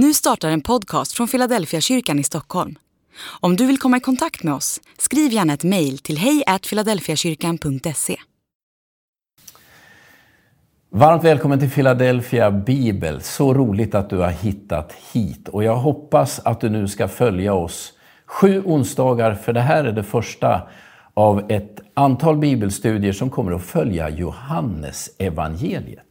Nu startar en podcast från Philadelphia kyrkan i Stockholm. Om du vill komma i kontakt med oss, skriv gärna ett mejl till hejfiladelfiakyrkan.se. Varmt välkommen till Philadelphia Bibel. Så roligt att du har hittat hit. Och jag hoppas att du nu ska följa oss sju onsdagar, för det här är det första av ett antal bibelstudier som kommer att följa Johannes evangeliet.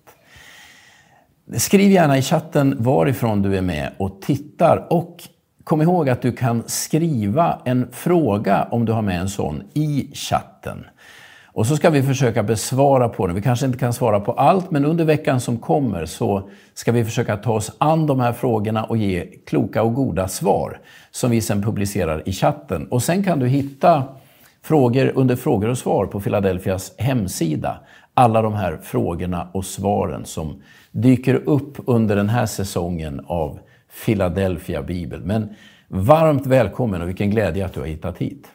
Skriv gärna i chatten varifrån du är med och tittar. Och kom ihåg att du kan skriva en fråga om du har med en sån i chatten. Och så ska vi försöka besvara på den. Vi kanske inte kan svara på allt, men under veckan som kommer så ska vi försöka ta oss an de här frågorna och ge kloka och goda svar som vi sen publicerar i chatten. Och sen kan du hitta frågor under frågor och svar på Philadelphias hemsida. Alla de här frågorna och svaren som dyker upp under den här säsongen av Philadelphia Bibel. Men varmt välkommen och vilken glädje att du har hittat hit.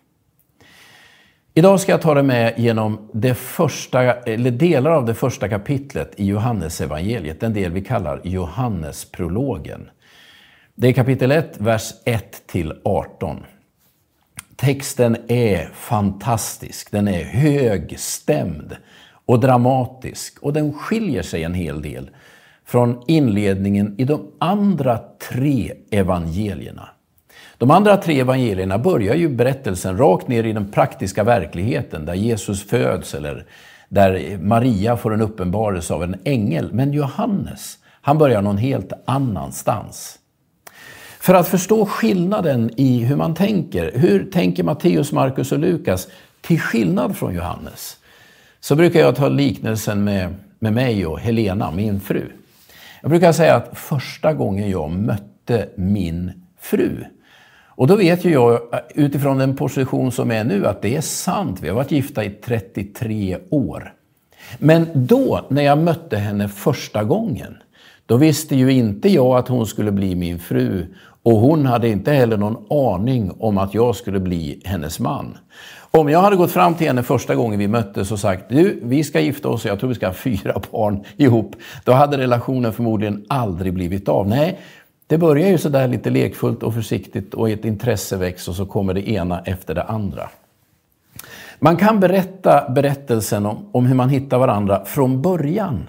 Idag ska jag ta dig med genom det första, eller delar av det första kapitlet i Johannesevangeliet, den del vi kallar Johannesprologen. Det är kapitel 1, vers 1 till 18. Texten är fantastisk, den är högstämd och dramatisk och den skiljer sig en hel del från inledningen i de andra tre evangelierna. De andra tre evangelierna börjar ju berättelsen rakt ner i den praktiska verkligheten där Jesus föds eller där Maria får en uppenbarelse av en ängel. Men Johannes, han börjar någon helt annanstans. För att förstå skillnaden i hur man tänker, hur tänker Matteus, Markus och Lukas till skillnad från Johannes? Så brukar jag ta liknelsen med, med mig och Helena, min fru. Jag brukar säga att första gången jag mötte min fru, och då vet ju jag eh, utifrån den position som är nu att det är sant. Vi har varit gifta i 33 år. Men då, när jag mötte henne första gången, då visste ju inte jag att hon skulle bli min fru och hon hade inte heller någon aning om att jag skulle bli hennes man. Om jag hade gått fram till henne första gången vi möttes och sagt du, vi ska gifta oss och jag tror vi ska ha fyra barn ihop. Då hade relationen förmodligen aldrig blivit av. Nej, det börjar ju sådär lite lekfullt och försiktigt och ett intresse väcks och så kommer det ena efter det andra. Man kan berätta berättelsen om, om hur man hittar varandra från början.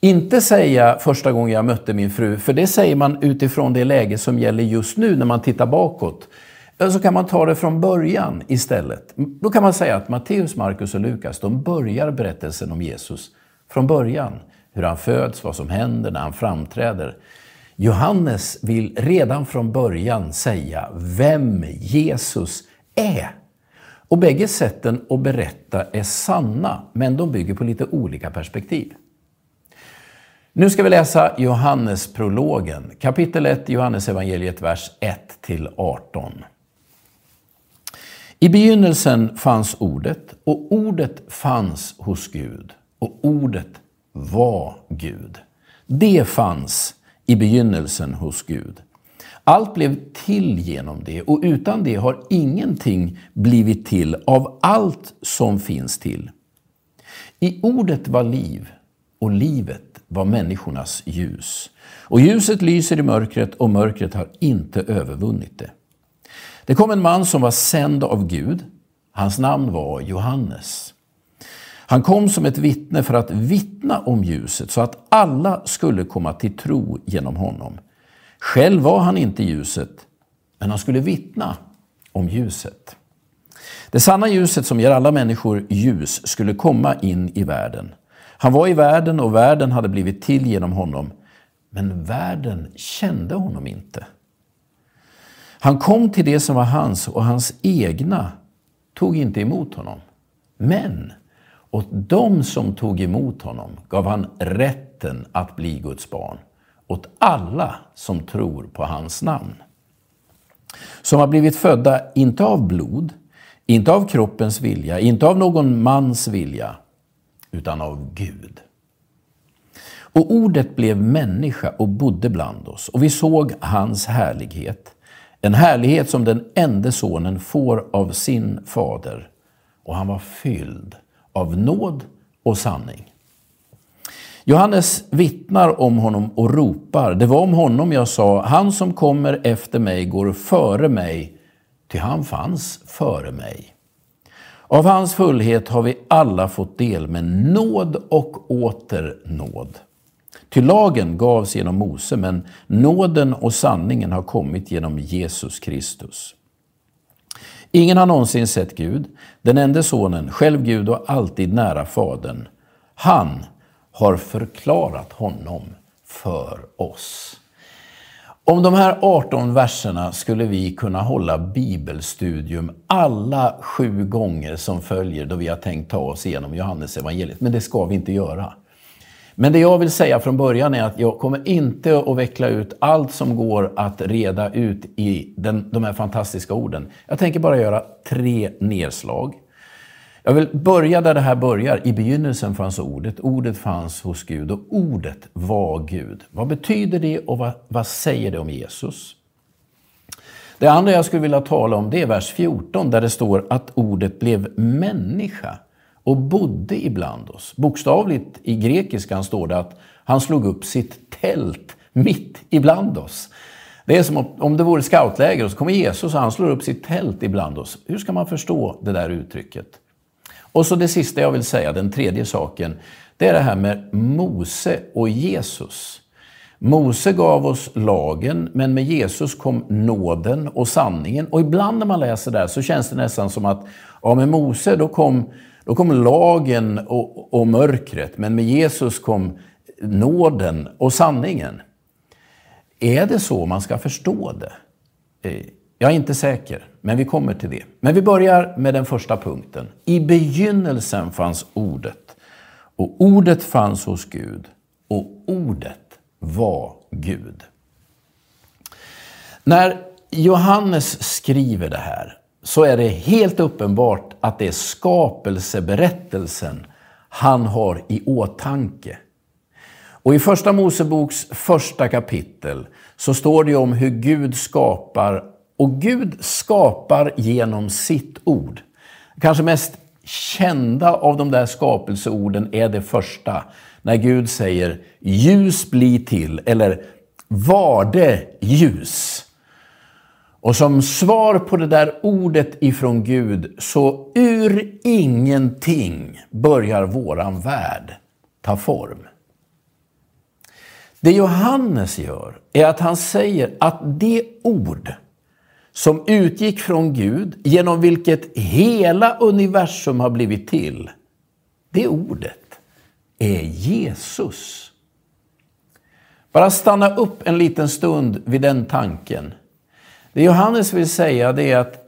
Inte säga första gången jag mötte min fru, för det säger man utifrån det läge som gäller just nu när man tittar bakåt. Så kan man ta det från början istället. Då kan man säga att Matteus, Markus och Lukas, de börjar berättelsen om Jesus från början. Hur han föds, vad som händer när han framträder. Johannes vill redan från början säga vem Jesus är. Och bägge sätten att berätta är sanna, men de bygger på lite olika perspektiv. Nu ska vi läsa Johannesprologen, kapitel 1 i Johannesevangeliet, vers 1-18. I begynnelsen fanns Ordet, och Ordet fanns hos Gud, och Ordet var Gud. Det fanns i begynnelsen hos Gud. Allt blev till genom det, och utan det har ingenting blivit till av allt som finns till. I Ordet var liv, och livet var människornas ljus. Och ljuset lyser i mörkret och mörkret har inte övervunnit det. Det kom en man som var sänd av Gud. Hans namn var Johannes. Han kom som ett vittne för att vittna om ljuset så att alla skulle komma till tro genom honom. Själv var han inte ljuset, men han skulle vittna om ljuset. Det sanna ljuset som ger alla människor ljus skulle komma in i världen. Han var i världen och världen hade blivit till genom honom, men världen kände honom inte. Han kom till det som var hans och hans egna tog inte emot honom. Men åt dem som tog emot honom gav han rätten att bli Guds barn. Åt alla som tror på hans namn. Som har blivit födda, inte av blod, inte av kroppens vilja, inte av någon mans vilja, utan av Gud. Och ordet blev människa och bodde bland oss, och vi såg hans härlighet. En härlighet som den enda sonen får av sin fader. Och han var fylld av nåd och sanning. Johannes vittnar om honom och ropar. Det var om honom jag sa, han som kommer efter mig går före mig, ty han fanns före mig. Av hans fullhet har vi alla fått del med nåd och åter nåd. Ty lagen gavs genom Mose, men nåden och sanningen har kommit genom Jesus Kristus. Ingen har någonsin sett Gud, den enda sonen, själv Gud och alltid nära Fadern. Han har förklarat honom för oss. Om de här 18 verserna skulle vi kunna hålla bibelstudium alla sju gånger som följer då vi har tänkt ta oss igenom Johannes evangeliet. Men det ska vi inte göra. Men det jag vill säga från början är att jag kommer inte att veckla ut allt som går att reda ut i den, de här fantastiska orden. Jag tänker bara göra tre nedslag. Jag vill börja där det här börjar. I begynnelsen fanns ordet, ordet fanns hos Gud och ordet var Gud. Vad betyder det och vad, vad säger det om Jesus? Det andra jag skulle vilja tala om det är vers 14 där det står att ordet blev människa och bodde ibland oss. Bokstavligt i grekiskan står det att han slog upp sitt tält mitt ibland oss. Det är som om det vore scoutläger och så kommer Jesus och han slår upp sitt tält ibland oss. Hur ska man förstå det där uttrycket? Och så det sista jag vill säga, den tredje saken, det är det här med Mose och Jesus. Mose gav oss lagen, men med Jesus kom nåden och sanningen. Och ibland när man läser det här så känns det nästan som att ja, med Mose då kom, då kom lagen och, och mörkret, men med Jesus kom nåden och sanningen. Är det så man ska förstå det? Eh, jag är inte säker, men vi kommer till det. Men vi börjar med den första punkten. I begynnelsen fanns ordet och ordet fanns hos Gud och ordet var Gud. När Johannes skriver det här så är det helt uppenbart att det är skapelseberättelsen han har i åtanke. Och i Första Moseboks första kapitel så står det om hur Gud skapar och Gud skapar genom sitt ord. Kanske mest kända av de där skapelseorden är det första, när Gud säger ljus bli till, eller var det ljus? Och som svar på det där ordet ifrån Gud, så ur ingenting börjar våran värld ta form. Det Johannes gör är att han säger att det ord som utgick från Gud, genom vilket hela universum har blivit till, det ordet är Jesus. Bara stanna upp en liten stund vid den tanken. Det Johannes vill säga det är att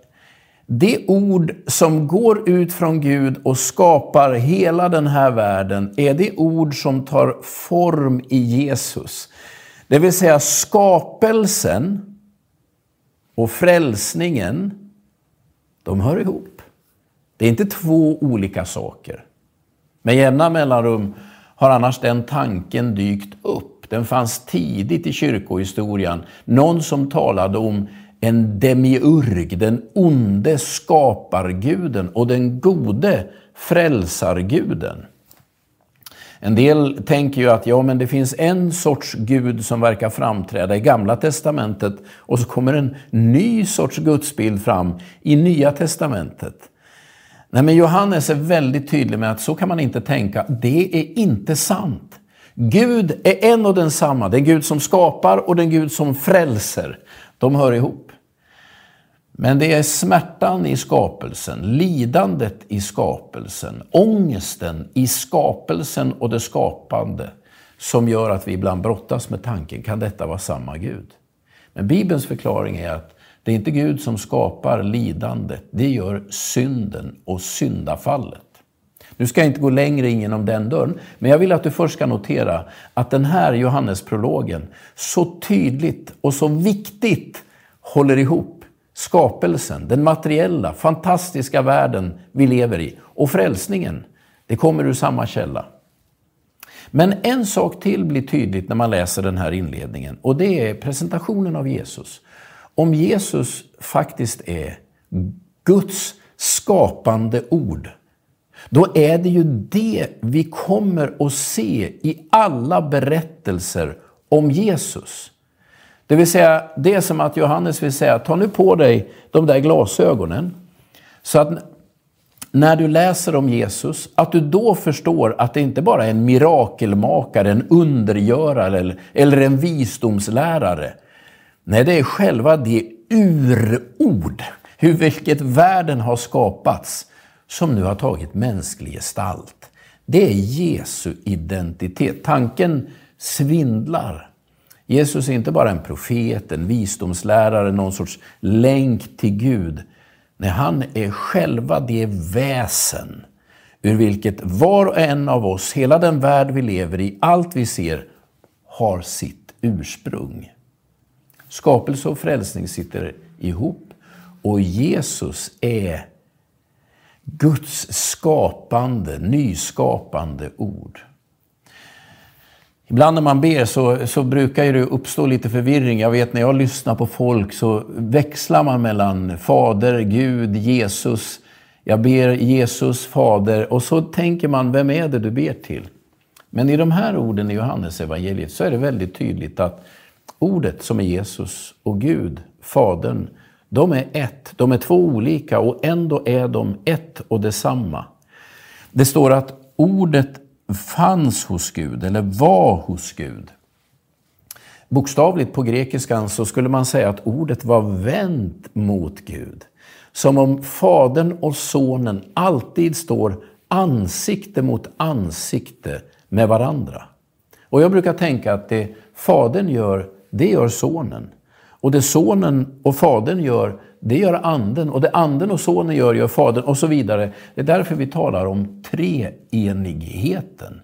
det ord som går ut från Gud och skapar hela den här världen är det ord som tar form i Jesus. Det vill säga skapelsen och frälsningen, de hör ihop. Det är inte två olika saker. Med jämna mellanrum har annars den tanken dykt upp. Den fanns tidigt i kyrkohistorien. Någon som talade om en demiurg, den onde skaparguden och den gode frälsarguden. En del tänker ju att ja, men det finns en sorts Gud som verkar framträda i Gamla Testamentet och så kommer en ny sorts gudsbild fram i Nya Testamentet. Nej, men Johannes är väldigt tydlig med att så kan man inte tänka. Det är inte sant. Gud är en och densamma. Den Gud som skapar och den Gud som frälser. De hör ihop. Men det är smärtan i skapelsen, lidandet i skapelsen, ångesten i skapelsen och det skapande som gör att vi ibland brottas med tanken, kan detta vara samma Gud? Men Bibelns förklaring är att det är inte Gud som skapar lidandet, det gör synden och syndafallet. Nu ska jag inte gå längre in genom den dörren, men jag vill att du först ska notera att den här Johannesprologen så tydligt och så viktigt håller ihop skapelsen, den materiella, fantastiska världen vi lever i och frälsningen, det kommer ur samma källa. Men en sak till blir tydligt när man läser den här inledningen och det är presentationen av Jesus. Om Jesus faktiskt är Guds skapande ord då är det ju det vi kommer att se i alla berättelser om Jesus. Det vill säga, det är som att Johannes vill säga, ta nu på dig de där glasögonen. Så att när du läser om Jesus, att du då förstår att det inte bara är en mirakelmakare, en undergörare eller, eller en visdomslärare. Nej, det är själva det urord, hur vilket världen har skapats, som nu har tagit mänsklig gestalt. Det är Jesu identitet. Tanken svindlar. Jesus är inte bara en profet, en visdomslärare, någon sorts länk till Gud. Nej, han är själva det väsen ur vilket var och en av oss, hela den värld vi lever i, allt vi ser, har sitt ursprung. Skapelse och frälsning sitter ihop och Jesus är Guds skapande, nyskapande ord. Ibland när man ber så, så brukar det uppstå lite förvirring. Jag vet när jag lyssnar på folk så växlar man mellan Fader, Gud, Jesus. Jag ber Jesus, Fader och så tänker man, vem är det du ber till? Men i de här orden i Johannes evangeliet så är det väldigt tydligt att ordet som är Jesus och Gud, Fadern, de är ett. De är två olika och ändå är de ett och detsamma. Det står att ordet fanns hos Gud eller var hos Gud. Bokstavligt på grekiskan så skulle man säga att ordet var vänt mot Gud. Som om Fadern och Sonen alltid står ansikte mot ansikte med varandra. Och jag brukar tänka att det Fadern gör, det gör Sonen. Och det Sonen och Fadern gör, det gör Anden. Och det Anden och Sonen gör, gör Fadern och så vidare. Det är därför vi talar om treenigheten.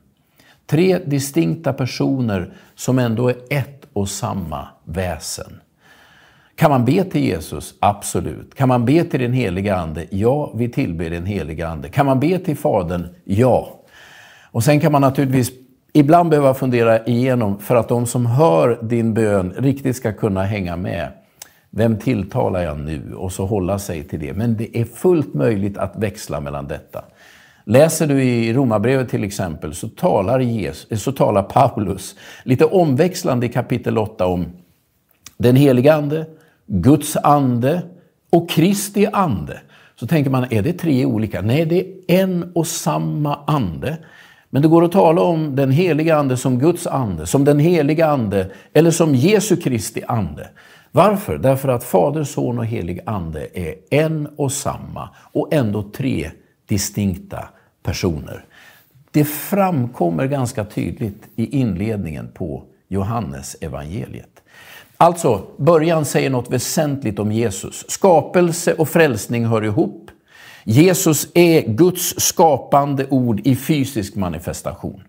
Tre distinkta personer som ändå är ett och samma väsen. Kan man be till Jesus? Absolut. Kan man be till den heliga Ande? Ja, vi tillber den heliga Ande. Kan man be till Fadern? Ja. Och sen kan man naturligtvis ibland behöva fundera igenom för att de som hör din bön riktigt ska kunna hänga med. Vem tilltalar jag nu? Och så hålla sig till det. Men det är fullt möjligt att växla mellan detta. Läser du i Romarbrevet till exempel så talar, Jesus, eh, så talar Paulus lite omväxlande i kapitel 8 om den heliga Ande, Guds ande och Kristi ande. Så tänker man, är det tre olika? Nej, det är en och samma ande. Men det går att tala om den heliga Ande som Guds ande, som den heliga Ande eller som Jesu Kristi ande. Varför? Därför att Fader, Son och helig Ande är en och samma och ändå tre distinkta personer. Det framkommer ganska tydligt i inledningen på Johannes evangeliet. Alltså, början säger något väsentligt om Jesus. Skapelse och frälsning hör ihop. Jesus är Guds skapande ord i fysisk manifestation.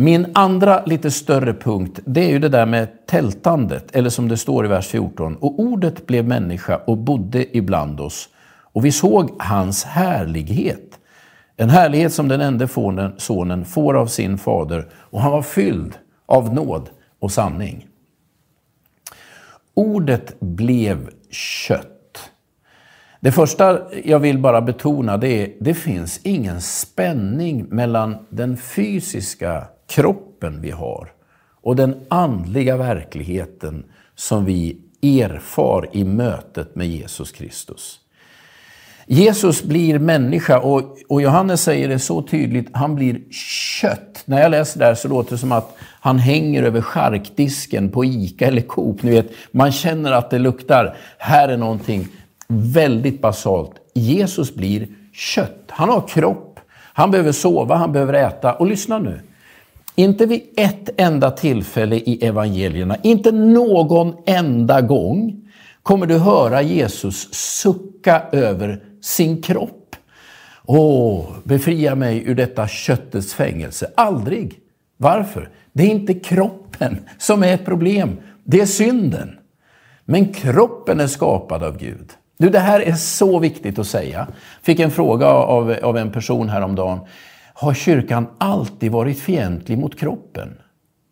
Min andra lite större punkt, det är ju det där med tältandet, eller som det står i vers 14. Och ordet blev människa och bodde ibland oss, och vi såg hans härlighet. En härlighet som den enda sonen får av sin fader, och han var fylld av nåd och sanning. Ordet blev kött. Det första jag vill bara betona det är det finns ingen spänning mellan den fysiska kroppen vi har och den andliga verkligheten som vi erfar i mötet med Jesus Kristus. Jesus blir människa och, och Johannes säger det så tydligt, han blir kött. När jag läser det här så låter det som att han hänger över charkdisken på ICA eller Coop. Ni vet, man känner att det luktar, här är någonting väldigt basalt. Jesus blir kött. Han har kropp, han behöver sova, han behöver äta. Och lyssna nu. Inte vid ett enda tillfälle i evangelierna, inte någon enda gång kommer du höra Jesus sucka över sin kropp. Åh, befria mig ur detta köttets fängelse. Aldrig. Varför? Det är inte kroppen som är ett problem, det är synden. Men kroppen är skapad av Gud. Du, det här är så viktigt att säga. Fick en fråga av, av en person häromdagen. Har kyrkan alltid varit fientlig mot kroppen?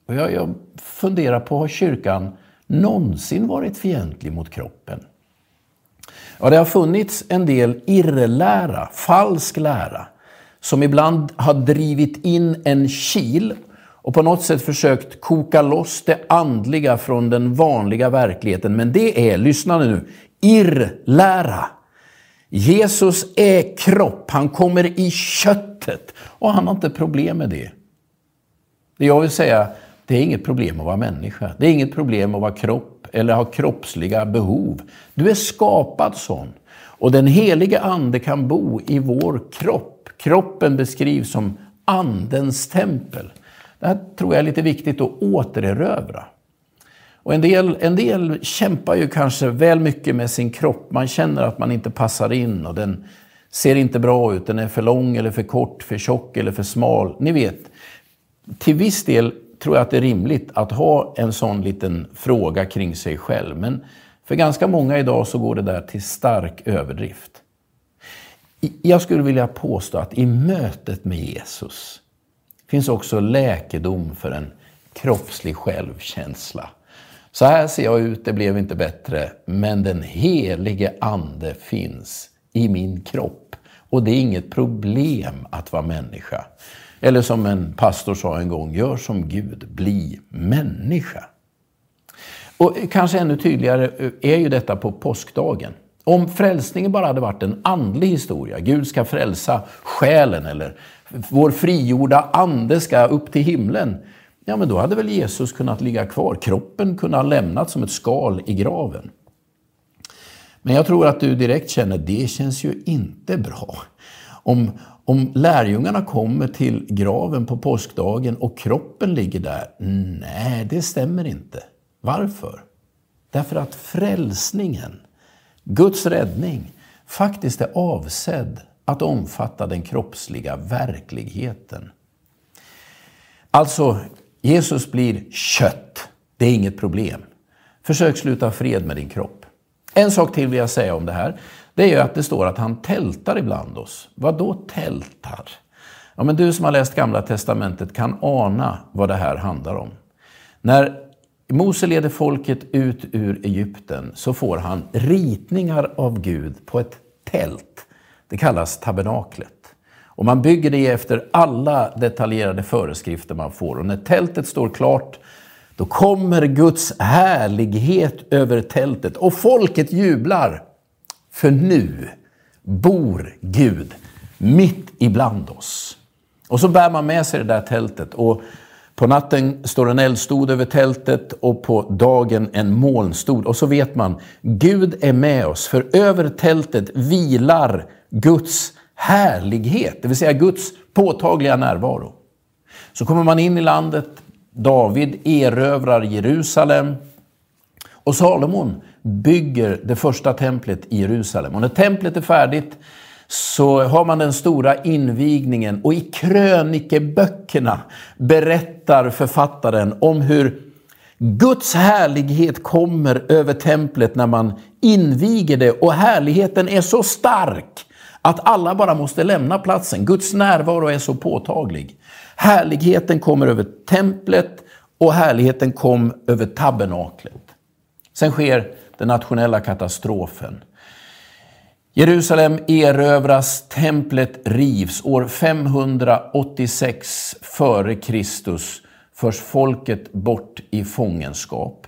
Och jag, jag funderar på, har kyrkan någonsin varit fientlig mot kroppen? Ja, det har funnits en del irrlära, falsk lära, som ibland har drivit in en kil och på något sätt försökt koka loss det andliga från den vanliga verkligheten. Men det är, lyssna nu, irrlära. Jesus är kropp, han kommer i köttet och han har inte problem med det. Det jag vill säga, det är inget problem att vara människa. Det är inget problem att vara kropp eller ha kroppsliga behov. Du är skapad sån. Och den helige ande kan bo i vår kropp. Kroppen beskrivs som andens tempel. Det här tror jag är lite viktigt att återerövra. Och en del, en del kämpar ju kanske väl mycket med sin kropp. Man känner att man inte passar in och den ser inte bra ut. Den är för lång eller för kort, för tjock eller för smal. Ni vet, till viss del tror jag att det är rimligt att ha en sån liten fråga kring sig själv. Men för ganska många idag så går det där till stark överdrift. Jag skulle vilja påstå att i mötet med Jesus finns också läkedom för en kroppslig självkänsla. Så här ser jag ut, det blev inte bättre, men den helige Ande finns i min kropp. Och det är inget problem att vara människa. Eller som en pastor sa en gång, gör som Gud, bli människa. Och kanske ännu tydligare eh, är ju detta på påskdagen. Om frälsningen bara hade varit en andlig historia, Gud ska frälsa själen eller vår frigjorda ande ska upp till himlen, ja men då hade väl Jesus kunnat ligga kvar. Kroppen kunde ha lämnat som ett skal i graven. Men jag tror att du direkt känner, det känns ju inte bra. Om, om lärjungarna kommer till graven på påskdagen och kroppen ligger där, nej det stämmer inte. Varför? Därför att frälsningen, Guds räddning, faktiskt är avsedd att omfatta den kroppsliga verkligheten. Alltså, Jesus blir kött. Det är inget problem. Försök sluta fred med din kropp. En sak till vill jag säga om det här. Det är ju att det står att han tältar ibland oss. Vad då tältar? Ja, men du som har läst Gamla Testamentet kan ana vad det här handlar om. När Mose leder folket ut ur Egypten så får han ritningar av Gud på ett tält. Det kallas tabernaklet. Och man bygger det efter alla detaljerade föreskrifter man får. Och när tältet står klart, då kommer Guds härlighet över tältet. Och folket jublar. För nu bor Gud mitt ibland oss. Och så bär man med sig det där tältet. Och på natten står en eldstod över tältet och på dagen en molnstod. Och så vet man, Gud är med oss. För över tältet vilar Guds härlighet, det vill säga Guds påtagliga närvaro. Så kommer man in i landet, David erövrar Jerusalem och Salomon bygger det första templet i Jerusalem. Och när templet är färdigt så har man den stora invigningen och i krönikeböckerna berättar författaren om hur Guds härlighet kommer över templet när man inviger det och härligheten är så stark att alla bara måste lämna platsen. Guds närvaro är så påtaglig. Härligheten kommer över templet och härligheten kom över tabernaklet. Sen sker den nationella katastrofen. Jerusalem erövras, templet rivs. År 586 f.Kr. förs folket bort i fångenskap.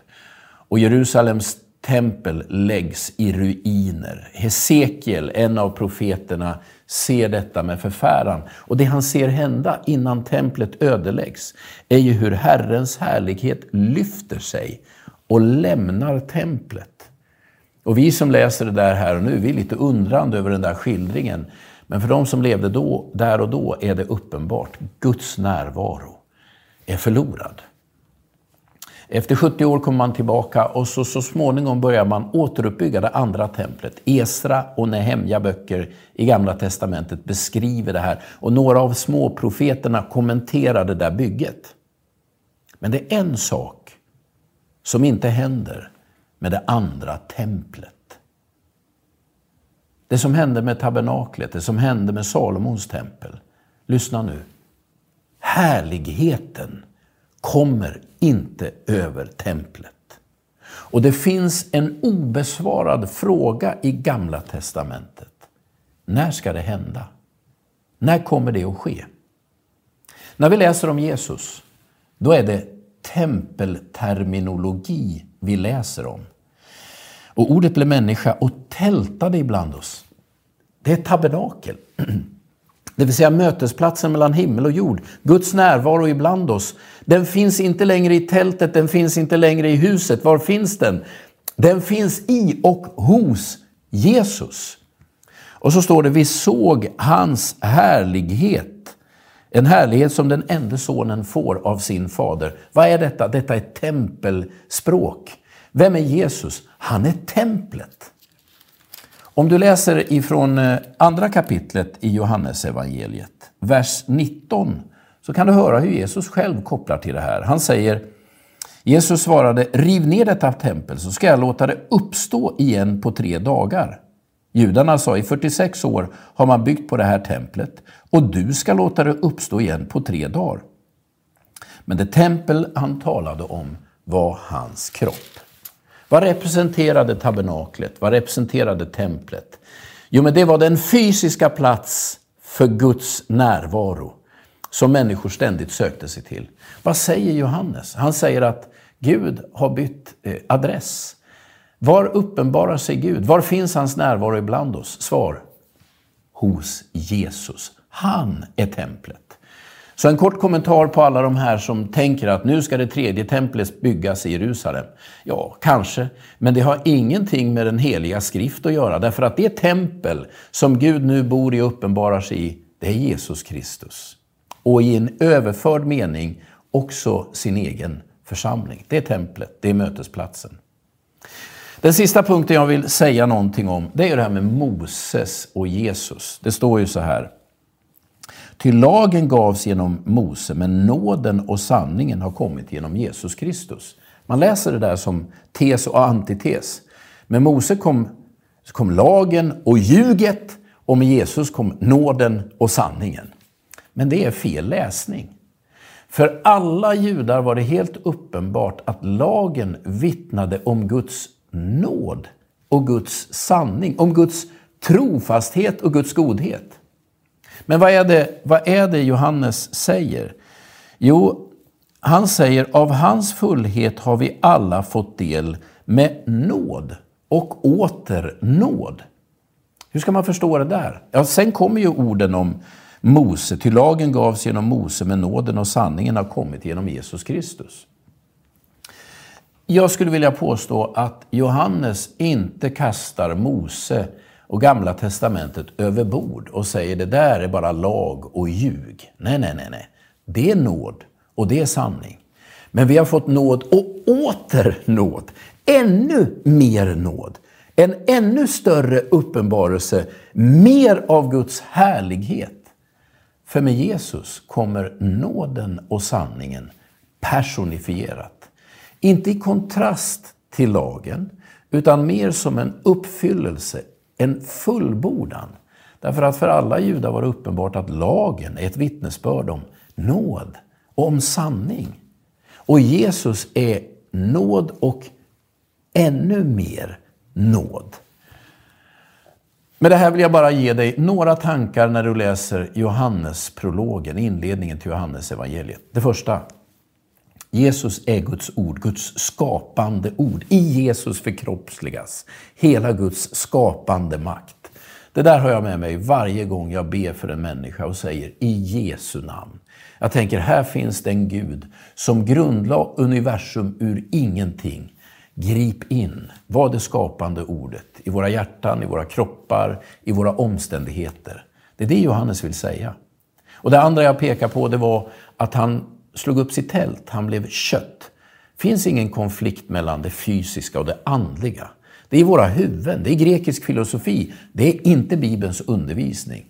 Och Jerusalems tempel läggs i ruiner. Hesekiel, en av profeterna, ser detta med förfäran. Och det han ser hända innan templet ödeläggs är ju hur Herrens härlighet lyfter sig och lämnar templet. Och vi som läser det där här och nu, vi är lite undrande över den där skildringen. Men för de som levde då, där och då är det uppenbart. Guds närvaro är förlorad. Efter 70 år kommer man tillbaka och så, så småningom börjar man återuppbygga det andra templet. Esra och Nehemja böcker i Gamla Testamentet beskriver det här. Och några av småprofeterna kommenterar det där bygget. Men det är en sak som inte händer med det andra templet. Det som hände med tabernaklet, det som hände med Salomons tempel. Lyssna nu. Härligheten kommer inte över templet. Och det finns en obesvarad fråga i Gamla Testamentet. När ska det hända? När kommer det att ske? När vi läser om Jesus, då är det tempelterminologi vi läser om. Och ordet blev människa och tältade ibland oss. Det är tabernakel. Det vill säga mötesplatsen mellan himmel och jord. Guds närvaro ibland oss. Den finns inte längre i tältet, den finns inte längre i huset. Var finns den? Den finns i och hos Jesus. Och så står det, vi såg hans härlighet. En härlighet som den enda sonen får av sin fader. Vad är detta? Detta är tempelspråk. Vem är Jesus? Han är templet. Om du läser ifrån eh, andra kapitlet i Johannesevangeliet, vers 19, så kan du höra hur Jesus själv kopplar till det här. Han säger, Jesus svarade, riv ner detta tempel så ska jag låta det uppstå igen på tre dagar. Judarna sa, i 46 år har man byggt på det här templet och du ska låta det uppstå igen på tre dagar. Men det tempel han talade om var hans kropp. Vad representerade tabernaklet? Vad representerade templet? Jo, men det var den fysiska plats för Guds närvaro som människor ständigt sökte sig till. Vad säger Johannes? Han säger att Gud har bytt eh, adress. Var uppenbarar sig Gud? Var finns hans närvaro ibland oss? Svar. Hos Jesus. Han är templet. Så en kort kommentar på alla de här som tänker att nu ska det tredje templet byggas i Jerusalem. Ja, kanske, men det har ingenting med den heliga skrift att göra, därför att det tempel som Gud nu bor i och uppenbarar sig i, det är Jesus Kristus. Och i en överförd mening också sin egen församling. Det är templet, det är mötesplatsen. Den sista punkten jag vill säga någonting om, det är det här med Moses och Jesus. Det står ju så här. Ty lagen gavs genom Mose, men nåden och sanningen har kommit genom Jesus Kristus. Man läser det där som tes och antites. Med Mose kom, kom lagen och ljuget och med Jesus kom nåden och sanningen. Men det är fel läsning. För alla judar var det helt uppenbart att lagen vittnade om Guds nåd och Guds sanning, om Guds trofasthet och Guds godhet. Men vad är, det, vad är det Johannes säger? Jo, han säger av hans fullhet har vi alla fått del med nåd och åter nåd. Hur ska man förstå det där? Ja, sen kommer ju orden om Mose, till lagen gavs genom Mose, men nåden och sanningen har kommit genom Jesus Kristus. Jag skulle vilja påstå att Johannes inte kastar Mose och Gamla Testamentet över bord och säger det där är bara lag och ljug. Nej, nej, nej, nej. Det är nåd och det är sanning. Men vi har fått nåd och åter nåd. Ännu mer nåd. En ännu större uppenbarelse, mer av Guds härlighet. För med Jesus kommer nåden och sanningen personifierat. Inte i kontrast till lagen, utan mer som en uppfyllelse, en fullbordan. Därför att för alla judar var det uppenbart att lagen är ett vittnesbörd om nåd och om sanning. Och Jesus är nåd och ännu mer nåd. Med det här vill jag bara ge dig några tankar när du läser Johannes-prologen, inledningen till Johannes evangeliet. Det första. Jesus är Guds ord, Guds skapande ord. I Jesus förkroppsligas hela Guds skapande makt. Det där har jag med mig varje gång jag ber för en människa och säger i Jesu namn. Jag tänker, här finns den Gud som grundlade universum ur ingenting. Grip in, var det skapande ordet i våra hjärtan, i våra kroppar, i våra omständigheter. Det är det Johannes vill säga. Och det andra jag pekar på det var att han slog upp sitt tält, han blev kött. Det finns ingen konflikt mellan det fysiska och det andliga. Det är i våra huvuden, det är grekisk filosofi, det är inte Bibelns undervisning.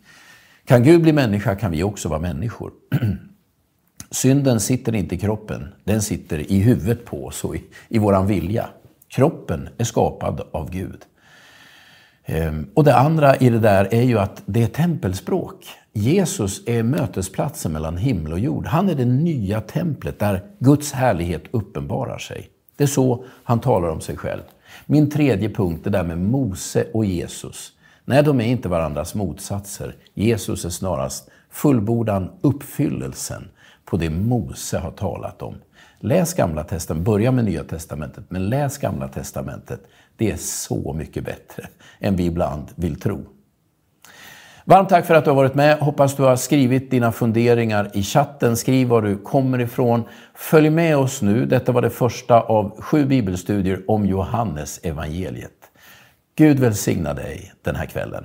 Kan Gud bli människa kan vi också vara människor. Synden sitter inte i kroppen, den sitter i huvudet på oss och i, i våran vilja. Kroppen är skapad av Gud. Ehm, och det andra i det där är ju att det är tempelspråk. Jesus är mötesplatsen mellan himmel och jord. Han är det nya templet där Guds härlighet uppenbarar sig. Det är så han talar om sig själv. Min tredje punkt, det där med Mose och Jesus. Nej, de är inte varandras motsatser. Jesus är snarast fullbordan uppfyllelsen på det Mose har talat om. Läs Gamla Testamentet, börja med Nya Testamentet, men läs Gamla Testamentet. Det är så mycket bättre än vi ibland vill tro. Varmt tack för att du har varit med. Hoppas du har skrivit dina funderingar i chatten. Skriv var du kommer ifrån. Följ med oss nu. Detta var det första av sju bibelstudier om Johannes evangeliet. Gud välsigna dig den här kvällen.